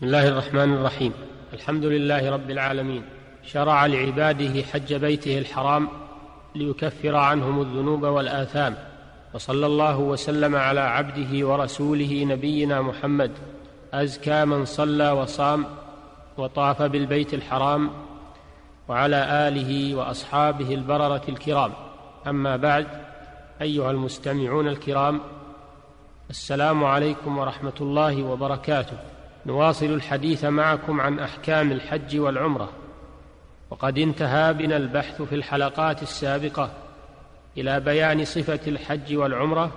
بسم الله الرحمن الرحيم. الحمد لله رب العالمين. شرع لعباده حج بيته الحرام ليكفر عنهم الذنوب والآثام. وصلى الله وسلم على عبده ورسوله نبينا محمد. أزكى من صلى وصام وطاف بالبيت الحرام. وعلى آله وأصحابه البررة الكرام. أما بعد أيها المستمعون الكرام السلام عليكم ورحمة الله وبركاته. نواصل الحديث معكم عن أحكام الحج والعمرة. وقد انتهى بنا البحث في الحلقات السابقة إلى بيان صفة الحج والعمرة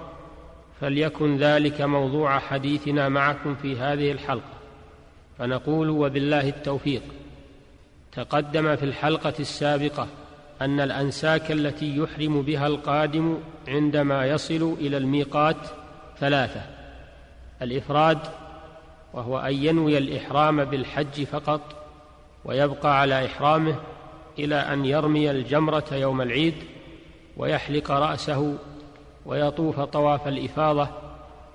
فليكن ذلك موضوع حديثنا معكم في هذه الحلقة. فنقول وبالله التوفيق. تقدم في الحلقة السابقة أن الأنساك التي يحرم بها القادم عندما يصل إلى الميقات ثلاثة. الإفراد وهو أن ينوي الإحرام بالحج فقط ويبقى على إحرامه إلى أن يرمي الجمرة يوم العيد ويحلق رأسه ويطوف طواف الإفاضة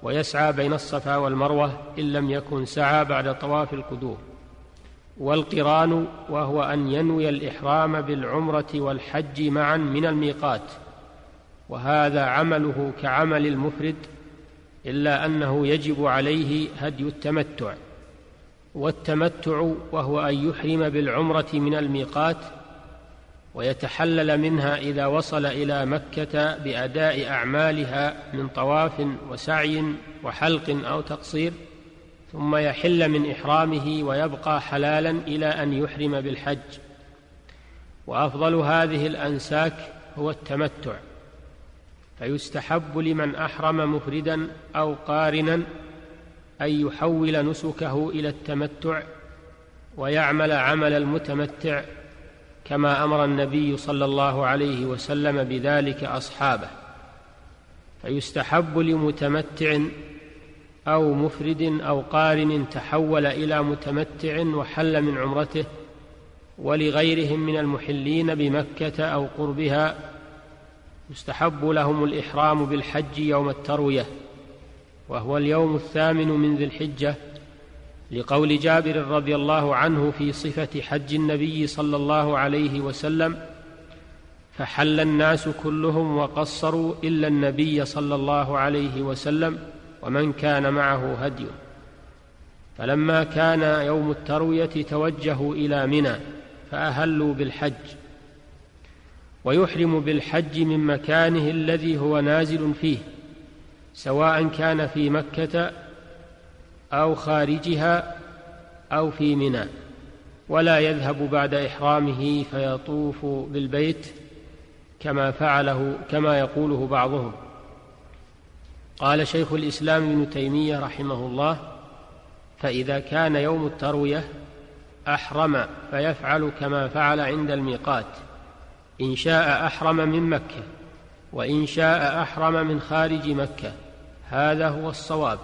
ويسعى بين الصفا والمروة إن لم يكن سعى بعد طواف القدوم والقران وهو أن ينوي الإحرام بالعمرة والحج معا من الميقات وهذا عمله كعمل المفرد إلا أنه يجب عليه هدي التمتع والتمتع وهو أن يحرم بالعمرة من الميقات ويتحلل منها إذا وصل إلى مكة بأداء أعمالها من طواف وسعي وحلق أو تقصير ثم يحل من إحرامه ويبقى حلالا إلى أن يحرم بالحج. وأفضل هذه الأنساك هو التمتع. فيستحب لمن أحرم مفردا أو قارنا أن يحول نسكه إلى التمتع ويعمل عمل المتمتع كما أمر النبي صلى الله عليه وسلم بذلك أصحابه. فيستحب لمتمتع أو مفرد أو قارن تحول إلى متمتع وحل من عمرته ولغيرهم من المحلين بمكة أو قربها يستحب لهم الإحرام بالحج يوم التروية وهو اليوم الثامن من ذي الحجة لقول جابر رضي الله عنه في صفة حج النبي صلى الله عليه وسلم فحل الناس كلهم وقصروا إلا النبي صلى الله عليه وسلم ومن كان معه هدي. فلما كان يوم التروية توجهوا إلى منى فأهلوا بالحج. ويحرم بالحج من مكانه الذي هو نازل فيه سواء كان في مكة أو خارجها أو في منى. ولا يذهب بعد إحرامه فيطوف بالبيت كما فعله كما يقوله بعضهم. قال شيخ الإسلام ابن تيمية رحمه الله فإذا كان يوم التروية أحرم فيفعل كما فعل عند الميقات. إن شاء أحرم من مكة وإن شاء أحرم من خارج مكة. هذا هو الصواب.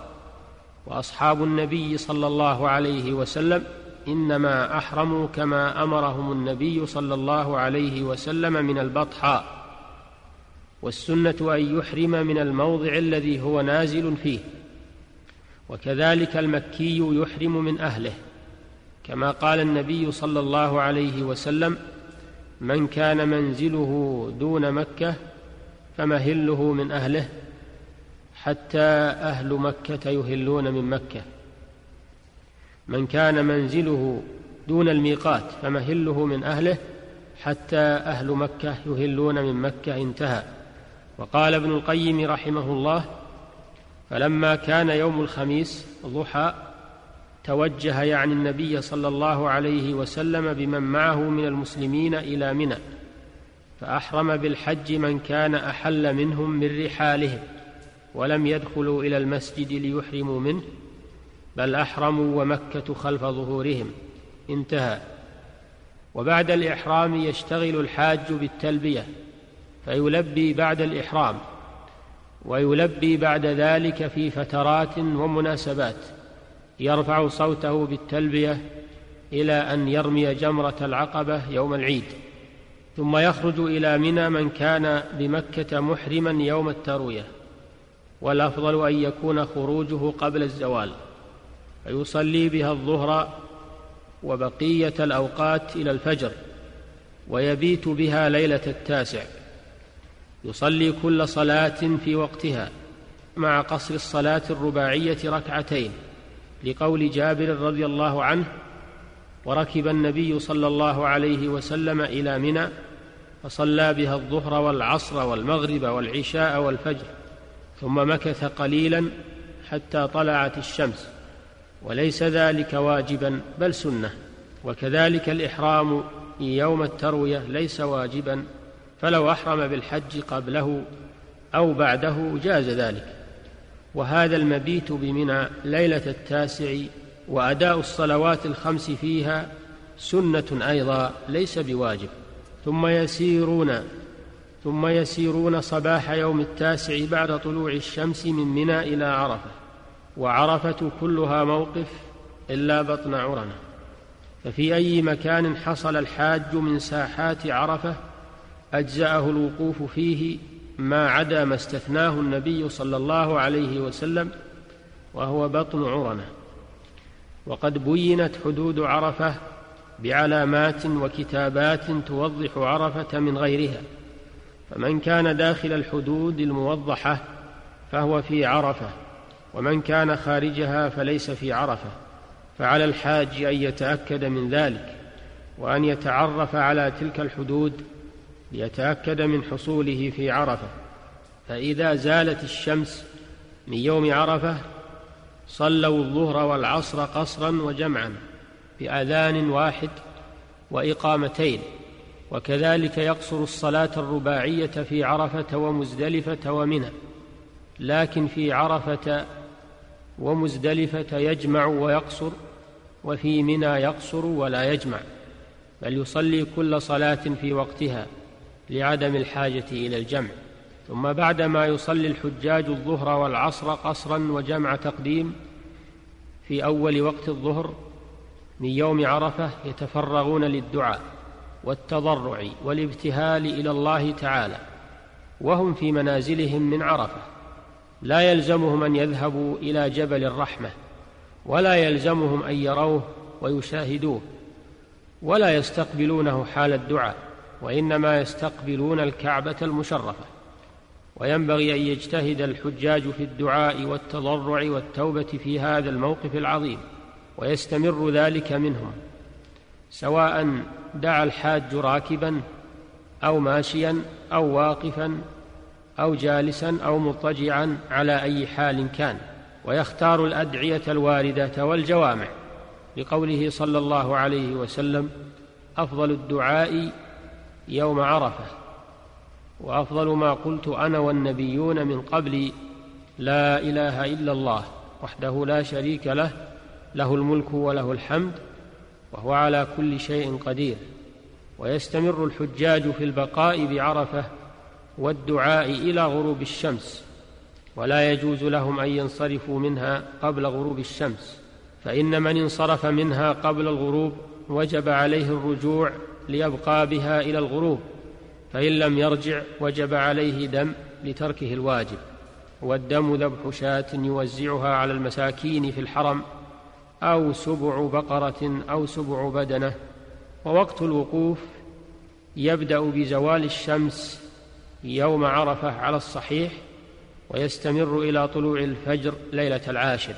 وأصحاب النبي صلى الله عليه وسلم إنما أحرموا كما أمرهم النبي صلى الله عليه وسلم من البطحاء. والسنة أن يحرم من الموضع الذي هو نازل فيه. وكذلك المكي يحرم من أهله كما قال النبي صلى الله عليه وسلم من كان منزله دون مكة فمهله من أهله حتى أهل مكة يهلون من مكة. من كان منزله دون الميقات فمهله من أهله حتى أهل مكة يهلون من مكة انتهى. وقال ابن القيم رحمه الله فلما كان يوم الخميس ضحى توجه يعني النبي صلى الله عليه وسلم بمن معه من المسلمين إلى منى فأحرم بالحج من كان أحل منهم من رحالهم ولم يدخلوا إلى المسجد ليحرموا منه بل أحرموا ومكة خلف ظهورهم. انتهى. وبعد الإحرام يشتغل الحاج بالتلبية فيلبي بعد الإحرام ويلبي بعد ذلك في فترات ومناسبات. يرفع صوته بالتلبية إلى أن يرمي جمرة العقبة يوم العيد ثم يخرج إلى منى من كان بمكة محرما يوم التروية والأفضل أن يكون خروجه قبل الزوال فيصلي بها الظهر وبقية الأوقات إلى الفجر ويبيت بها ليلة التاسع يصلي كل صلاة في وقتها مع قصر الصلاة الرباعية ركعتين. لقول جابر رضي الله عنه وركب النبي صلى الله عليه وسلم إلى منى فصلى بها الظهر والعصر والمغرب والعشاء والفجر ثم مكث قليلا حتى طلعت الشمس وليس ذلك واجبا بل سنة وكذلك الإحرام يوم التروية ليس واجبا فلو أحرم بالحج قبله أو بعده جاز ذلك. وهذا المبيت بمنى ليلة التاسع وأداء الصلوات الخمس فيها سنة أيضا ليس بواجب. ثم يسيرون ثم يسيرون صباح يوم التاسع بعد طلوع الشمس من منى إلى عرفة وعرفة كلها موقف إلا بطن عرنة. ففي أي مكان حصل الحاج من ساحات عرفة أجزأه الوقوف فيه ما عدا ما استثناه النبي صلى الله عليه وسلم وهو بطن عرنة. وقد بينت حدود عرفة بعلامات وكتابات توضح عرفة من غيرها. فمن كان داخل الحدود الموضحة فهو في عرفة ومن كان خارجها فليس في عرفة. فعلى الحاج أن يتأكد من ذلك وأن يتعرف على تلك الحدود ليتأكد من حصوله في عرفة. فإذا زالت الشمس من يوم عرفة صلوا الظهر والعصر قصرا وجمعا بأذان واحد وإقامتين. وكذلك يقصر الصلاة الرباعية في عرفة ومزدلفة ومنى. لكن في عرفة ومزدلفة يجمع ويقصر وفي منى يقصر ولا يجمع. بل يصلي كل صلاة في وقتها. لعدم الحاجة إلى الجمع. ثم بعدما يصلي الحجاج الظهر والعصر قصرا وجمع تقديم في أول وقت الظهر من يوم عرفة يتفرغون للدعاء والتضرع والابتهال إلى الله تعالى وهم في منازلهم من عرفة. لا يلزمهم أن يذهبوا إلى جبل الرحمة ولا يلزمهم أن يروه ويشاهدوه ولا يستقبلونه حال الدعاء. وإنما يستقبلون الكعبة المشرفة. وينبغي أن يجتهد الحجاج في الدعاء والتضرع والتوبة في هذا الموقف العظيم ويستمر ذلك منهم سواء دعا الحاج راكبا أو ماشيا أو واقفا أو جالسا أو مضطجعا على أي حال كان. ويختار الأدعية الواردة والجوامع. لقوله صلى الله عليه وسلم أفضل الدعاء يوم عرفة. وأفضل ما قلت أنا والنبيون من قبلي لا إله إلا الله وحده لا شريك له له الملك وله الحمد وهو على كل شيء قدير. ويستمر الحجاج في البقاء بعرفة والدعاء إلى غروب الشمس. ولا يجوز لهم أن ينصرفوا منها قبل غروب الشمس. فإن من انصرف منها قبل الغروب وجب عليه الرجوع ليبقى بها إلى الغروب فإن لم يرجع وجب عليه دم لتركه الواجب والدم ذبح شاة يوزعها على المساكين في الحرم أو سبع بقرة أو سبع بدنة ووقت الوقوف يبدأ بزوال الشمس يوم عرفة على الصحيح ويستمر إلى طلوع الفجر ليلة العاشر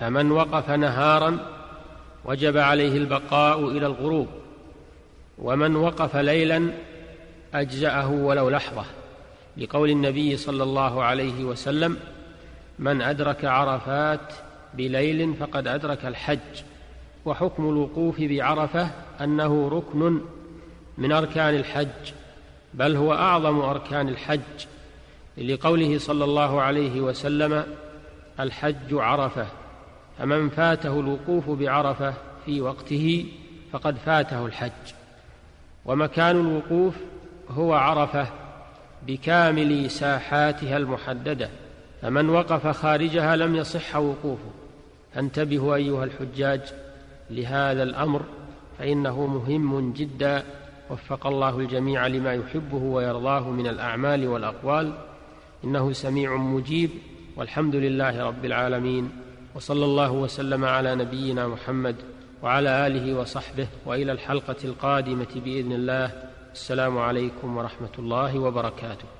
فمن وقف نهارا وجب عليه البقاء إلى الغروب. ومن وقف ليلا أجزأه ولو لحظة لقول النبي صلى الله عليه وسلم من أدرك عرفات بليل فقد أدرك الحج. وحكم الوقوف بعرفة أنه ركن من أركان الحج بل هو أعظم أركان الحج لقوله صلى الله عليه وسلم الحج عرفة فمن فاته الوقوف بعرفة في وقته فقد فاته الحج. ومكان الوقوف هو عرفة بكامل ساحاتها المحددة فمن وقف خارجها لم يصح وقوفه. فانتبهوا أيها الحجاج لهذا الأمر فإنه مهم جدا. وفق الله الجميع لما يحبه ويرضاه من الأعمال والأقوال. إنه سميع مجيب. والحمد لله رب العالمين. وصلى الله وسلم على نبينا محمد وعلى آله وصحبه وإلى الحلقة القادمة بإذن الله. السلام عليكم ورحمة الله وبركاته.